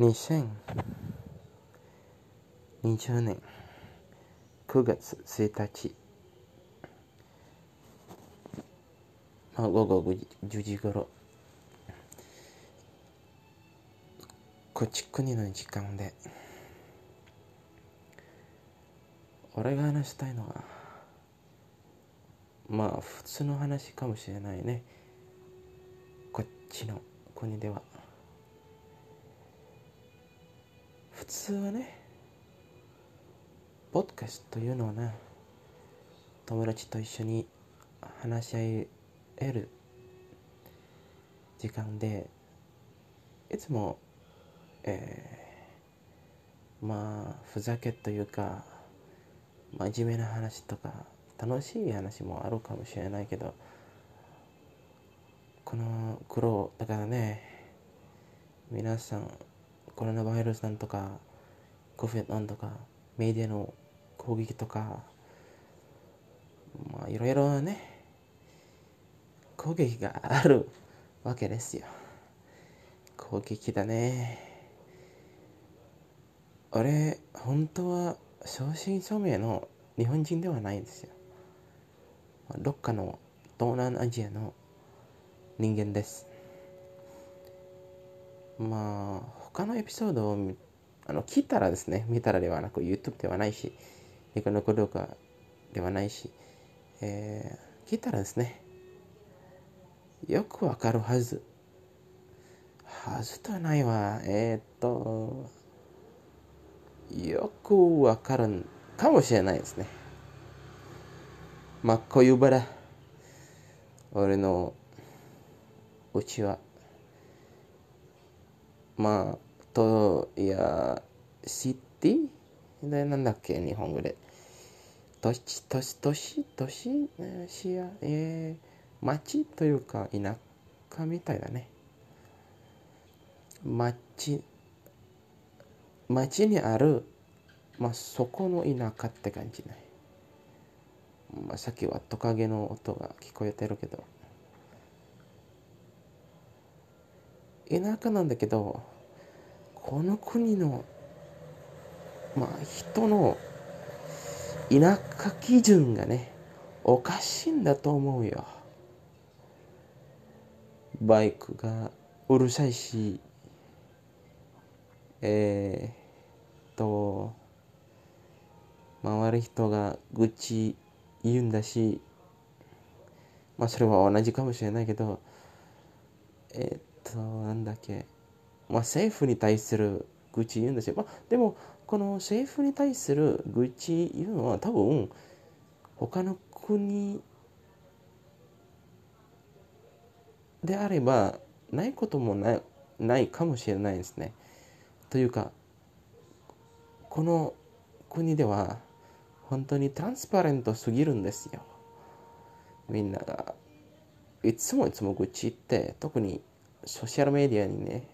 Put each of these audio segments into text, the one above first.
2020年。9月1日、まあ、午後10時頃。こっち国の時間で。俺が話したいのはまあ普通の話かもしれないね。こっちの国では。普通はねポッドキャストというのはね友達と一緒に話し合える時間でいつも、えー、まあふざけというか真面目な話とか楽しい話もあるかもしれないけどこの苦労だからね皆さんコロナウイルスなんとか COVID なんとかメディアの攻撃とかまあいろいろね攻撃があるわけですよ。攻撃だね。俺本当は正真正銘の日本人ではないんですよ。どっかの東南アジアの人間です。まあ他のエピソードを見てあの聞いたらですね、見たらではなく YouTube ではないし、ニコニコ動画ではないし、えー、聞いたらですね、よくわかるはず。はずとはないわ。えー、っと、よくわかるかもしれないですね。まあ、こういう場だ。俺のうちは。まあ、と、いや、シティ？で、なんだっけ、日本語で。都市、都市、都市、都市、市や、えー、町というか、田舎みたいだね。町、町にある、まあ、そこの田舎って感じね。まあ、さっきはトカゲの音が聞こえてるけど。田舎なんだけど、この国の、まあ、人の田舎基準がね、おかしいんだと思うよ。バイクがうるさいし、えー、と、周り人が愚痴言うんだし、まあそれは同じかもしれないけど、えー、っと、なんだっけ、まあ、政府に対する愚痴言うんですよ。まあ、でも、この政府に対する愚痴言うのは多分、他の国であれば、ないこともないないかもしれないですね。というか、この国では本当にトランスパレントすぎるんですよ。みんながいつもいつも愚痴って特にソーシャルメディアにね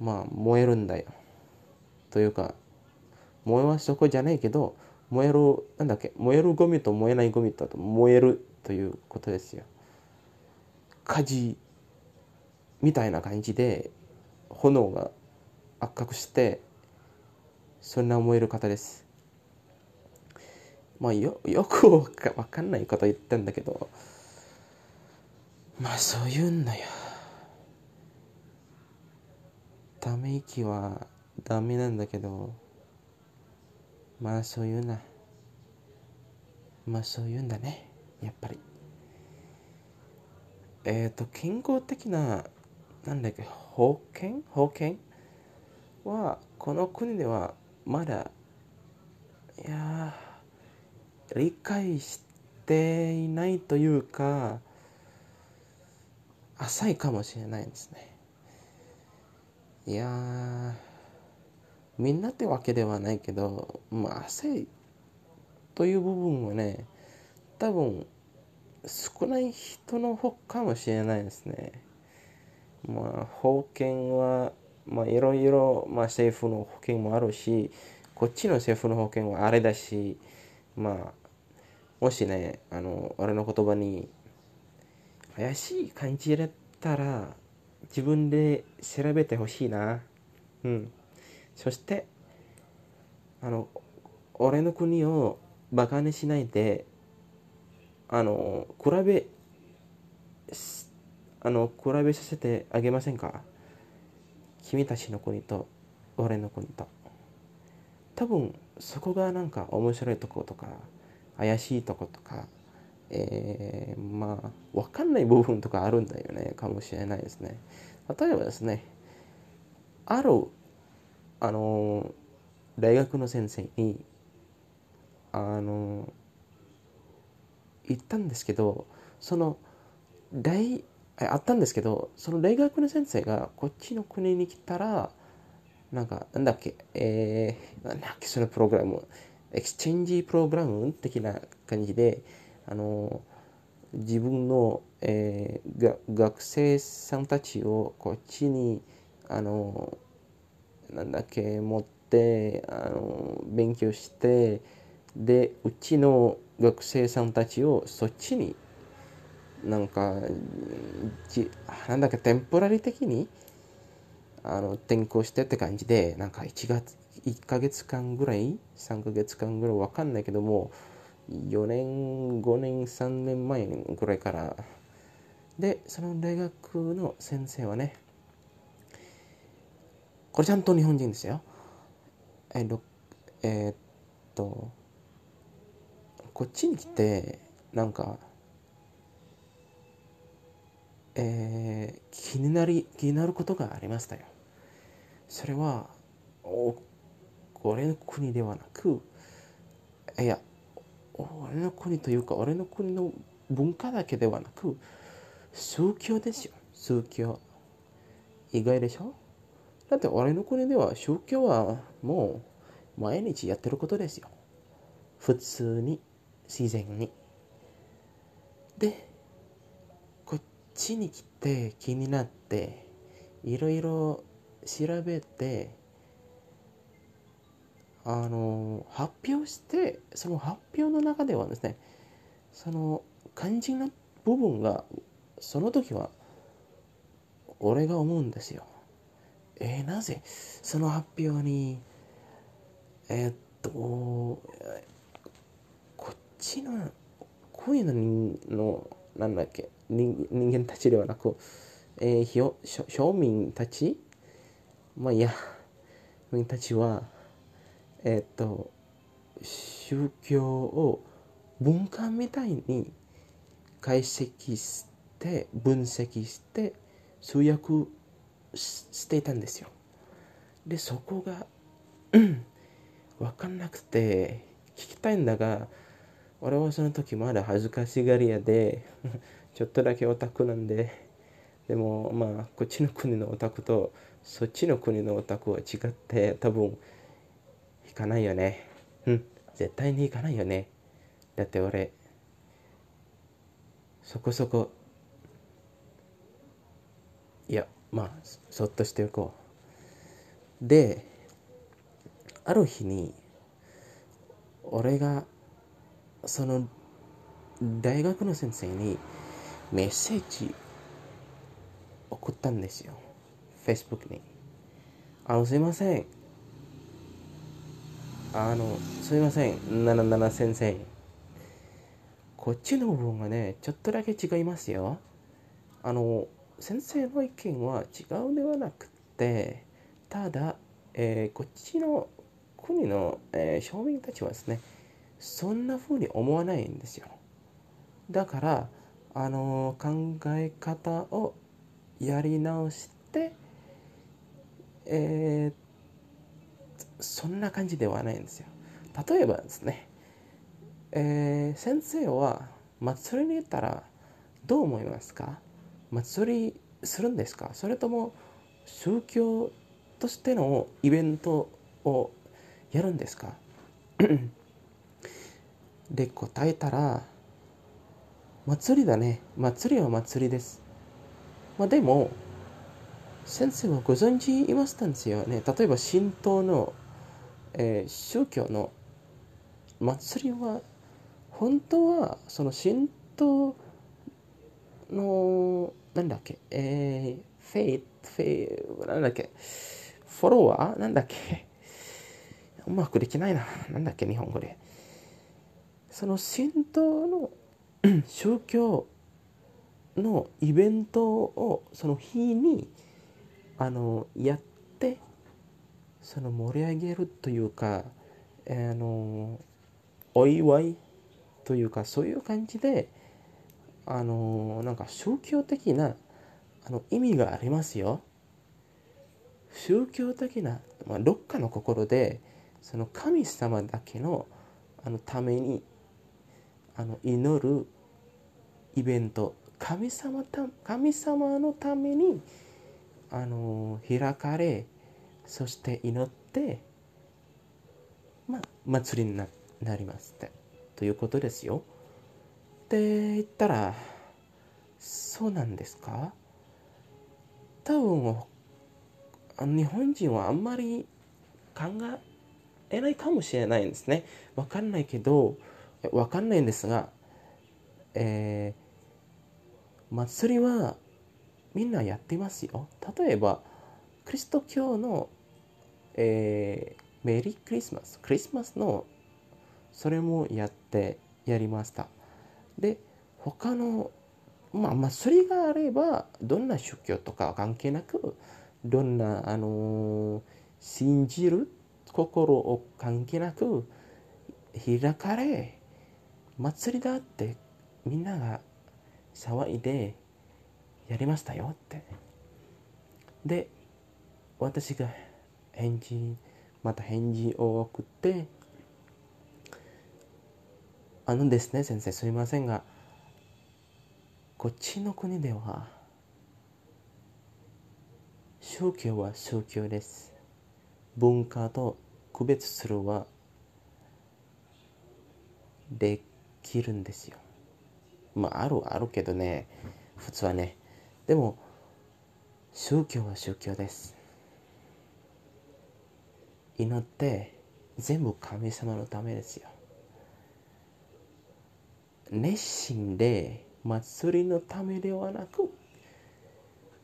まあ燃えるんだよ。というか燃えはそこじゃないけど燃えるなんだっけ燃えるゴミと燃えないゴミと燃えるということですよ。火事みたいな感じで炎が圧迫してそんな燃える方です。まあよよくわかんないこと言ってんだけど。まあそういうんだよ。ため息はダメなんだけどまあそういうんだまあそういうんだね。やっぱり。えっ、ー、と健康的ななんだっけ保険？保険？はこの国ではまだいや理解していないというか浅いかもしれないですね。いやみんなってわけではないけどまあ浅いという部分はね多分少ない人の方かもしれないですね。まあ保険はまあいろいろ、まあ、政府の保険もあるしこっちの政府の保険はあれだしまあもしねあの俺の言葉に怪しい感じだったら自分で調べてほしいな。うん。そして、あの、俺の国をバカにしないで、あの、比べ、あの、比べさせてあげませんか？君たちの国と俺の国と。多分、そこがなんか面白いとことか、怪しいとことか、えー、まあ、わかんない部分とかあるんだよね、かもしれないですね。例えばですね、ある、あの、大学の先生に、あの、言ったんですけど、その、大、あったんですけど、その大学の先生がこっちの国に来たら、なんか、なんだっけ、えー、なんだっけ、そのプログラム、エクスチェンジプログラム的な感じで、あの自分の、えー、学生さんたちをこっちにあのなんだっけ持ってあの勉強してでうちの学生さんたちをそっちになんかじなんだっけテンポラリ的にあの転校してって感じでなんか1月1ヶ月間ぐらい3ヶ月間ぐらいわかんないけども4年5年3年前ぐらいから。でその大学の先生はねこれちゃんと日本人ですよ。ええー、っとこっちに来てなんかえー、気になり気になることがありましたよ。それはお俺の国ではなくいや俺の国というか俺の国の文化だけではなく宗教ですよ。宗教。意外でしょ？だって俺の国では宗教はもう毎日やってることですよ。普通に自然に。でこっちに来て気になっていろいろ調べてあの発表してその発表の中ではですねその肝心な部分がその時は俺が思うんですよ。えー、なぜその発表にえー、っとこっちのこういうののなんだっけ人人間たちではなく、えー、庶民たち？まあいや庶民たちはえっ、と宗教を文化みたいに解析して分析して集約していたんですよ。でそこが分かんなくて聞きたいんだが俺はその時まだ恥ずかしがり屋で ちょっとだけオタクなんででもまあこっちの国のオタクとそっちの国のオタクは違って多分行かないよね。うん、絶対に行かないよね。だって俺、そこそこ、いや、まあ、そっとしておこう。で、ある日に、俺が、その、大学の先生にメッセージ送ったんですよ。Facebook に。あの、すいません。あの、すみません、77先生。こっちの部分がね、ちょっとだけ違いますよ。あの、先生の意見は違うではなくて、ただ、えー、こっちの国の、えー、庶民たちはですね、そんな風に思わないんですよ。だから、あの考え方をやり直して、えー、そんな感じではないんですよ。例えばですね、えー、先生は祭りに行ったらどう思いますか？祭りするんですか？それとも宗教としてのイベントをやるんですか？で答えたら祭りだね。祭りは祭りです。まあでも先生はご存知いましたんですよね。例えば神道のえー、宗教の祭りは本当はその神道のなんだっけ、えー、 faith fai なんだっけ？ follower なんだっけ？うまくできないな。なんだっけ？日本語で。その神道の宗教のイベントをその日にあのやっその盛り上げるというかあのお祝いというかそういう感じであのなんか宗教的なあの意味がありますよ。宗教的な、まあ、どっかの心でその神様だけのあのためにあの祈るイベント神様た神様のためにあの開かれそして祈ってまあ祭りにななりますってということですよ。って言ったらそうなんですか？多分日本人はあんまり考えないかもしれないんですね。わかんないけど、わかんないんですが、えー、祭りはみんなやってますよ。例えば、キリスト教の、えー、メリークリスマス、クリスマスのそれもやってやりました。で、他の、まあ、祭りがあれば、どんな宗教とかは関係なく、どんな、あのー、信じる心を関係なく開かれ祭りだってみんなが騒いでやりましたよってで私が返事また返事を送ってあのですね先生すいませんがこっちの国では宗教は宗教です文化と区別するはできるんですよ。まあ、あるあるけどね、普通はね。でも、宗教は宗教です。祈って全部神様のためですよ。熱心で祭りのためではなく、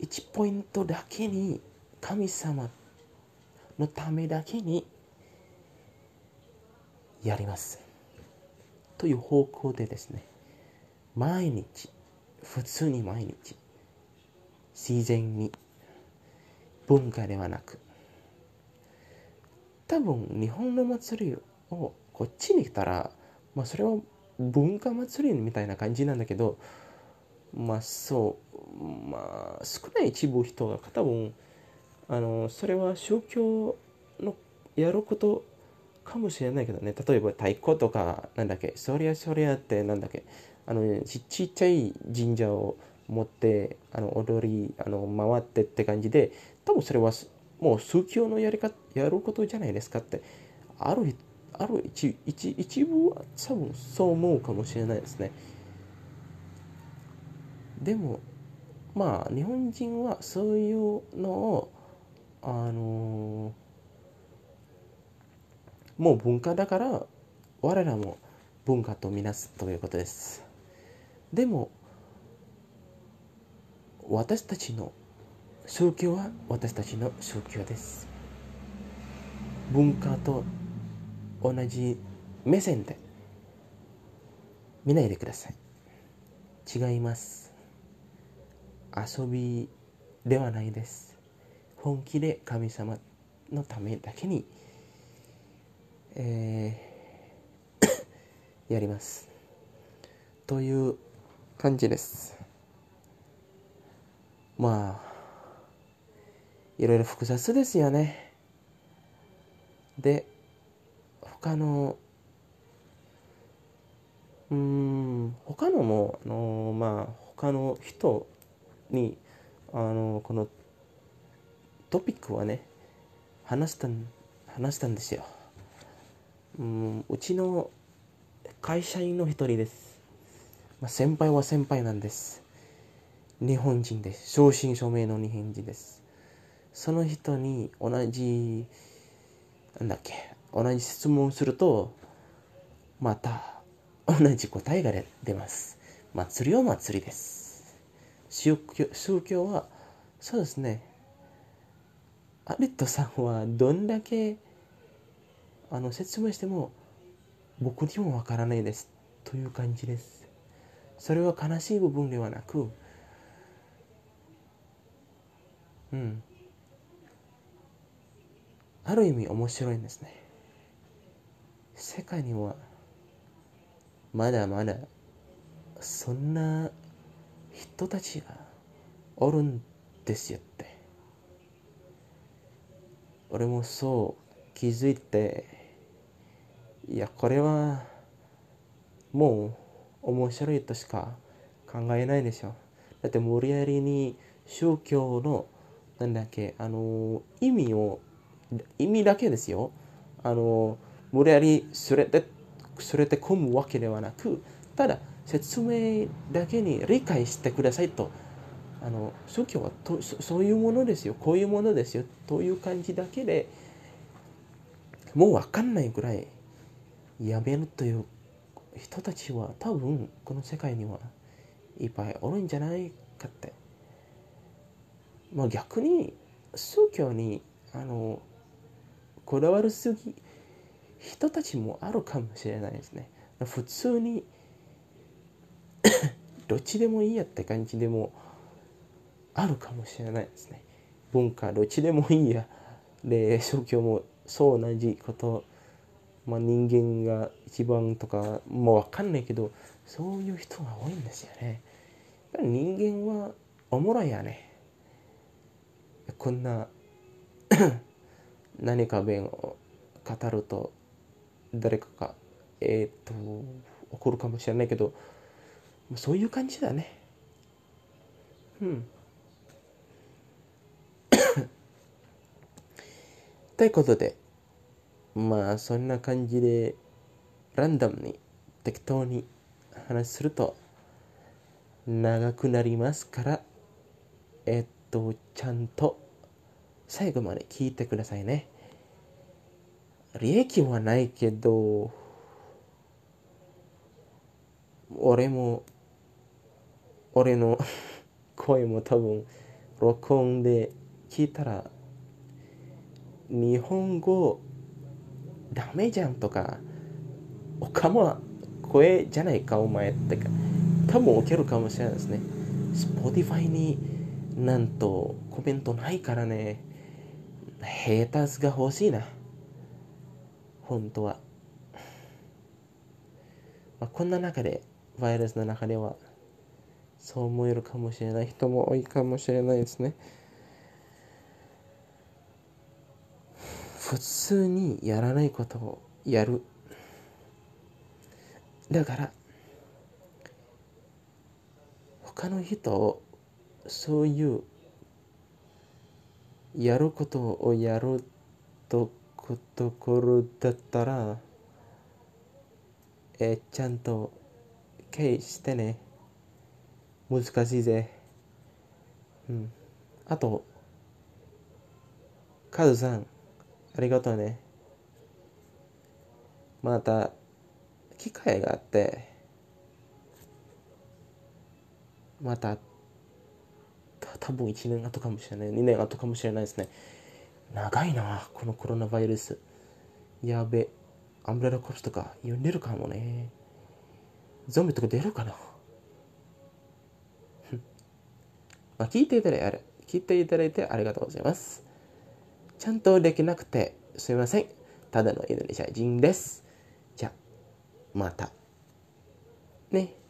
1ポイントだけに神様のためだけにやりますという方向でですね毎日普通に毎日自然に文化ではなく多分日本の祭りをこっちに来たらまあそれは文化祭りみたいな感じなんだけどまあそうまあ少ない一部人が多分あのそれは宗教のやることかもしれないけどね。例えば太鼓とかなんだっけ。そりゃそりゃってなんだっけ。あのちちっちゃい神社を持ってあの踊りあの回ってって感じで多分それはもう宗教のやり方やることじゃないですかってあるある一一一部は多分そう思うかもしれないですね。でもまあ日本人はそういうのをあのもう文化だから我らも文化とみなすということです。でも私たちの宗教は私たちの宗教です文化と同じ目線で見ないでください違います遊びではないです本気で神様のためだけにえー、やります。という感じです。まあ、いろいろ複雑ですよね。で、他の、うん、他のも、あのまあ、他の人に、あのこのトピックはね、話した話したんですよ。うん、うちの会社員の一人です。まあ、先輩は先輩なんです。日本人です。正真正銘の日本人です。その人に同じ、なんだっけ、同じ質問すると、また同じ答えが出ます。祭りは祭りです。宗教宗教はそうですねアリットさんはどんだけあの説明しても僕にもわからないですという感じですそれは悲しい部分ではなくうんある意味面白いんですね。世界にはまだまだそんな人たちがおるんですよって。俺もそう気づいていやこれはもう面白いとしか考えないでしょ。だって無理やりに宗教のなんだっけあの意味を意味だけですよ。あの無理やりすれてそれて込むわけではなくただ説明だけに理解してくださいと。あの宗教はとそういうものですよ。こういうものですよ。という感じだけでもう分かんないぐらいやめるという人たちは多分この世界にはいっぱいおるんじゃないかって。まあ逆に宗教にあのこだわりすぎ人たちもあるかもしれないですね。普通に どっちでもいいやって感じでもあるかもしれないですね。文化どっちでもいいやで宗教もそう同じこと、まあ、人間が一番とかもう分かんないけどそういう人が多いんですよね。人間はおもろいやね。こんな何か弁を語ると誰かがえっ、と怒るかもしれないけどそういう感じだね。うん。ということでまあそんな感じでランダムに適当に話すると長くなりますからえっとちゃんと最後まで聞いてくださいね。利益はないけど俺も俺の 声も多分録音で聞いたら日本語ダメじゃんとか、おかも声じゃないかお前ってか、多分受けるかもしれないですね。Spotify になんとコメントないからね、ヘーターズが欲しいな。本当は。まあ、こんな中で、バイラスの中では、そう思えるかもしれない人も多いかもしれないですね。普通にやらないことをやるだから他の人をそういうやることをやるとところだったらえちゃんと経営してね難しいぜうんあとカズさんありがとうね。また、機会があって、また、多分1年後かもしれない。2年後かもしれないですね。長いな、このコロナウイルス。やべ、アンブレラコプスとか呼んでるかもね。ゾンビとか出るかなまあ、聞いていただいて、聞いていただいてありがとうございます。ちゃんとできなくてすいません。ただのインドネシア人です。じゃ、また。ね。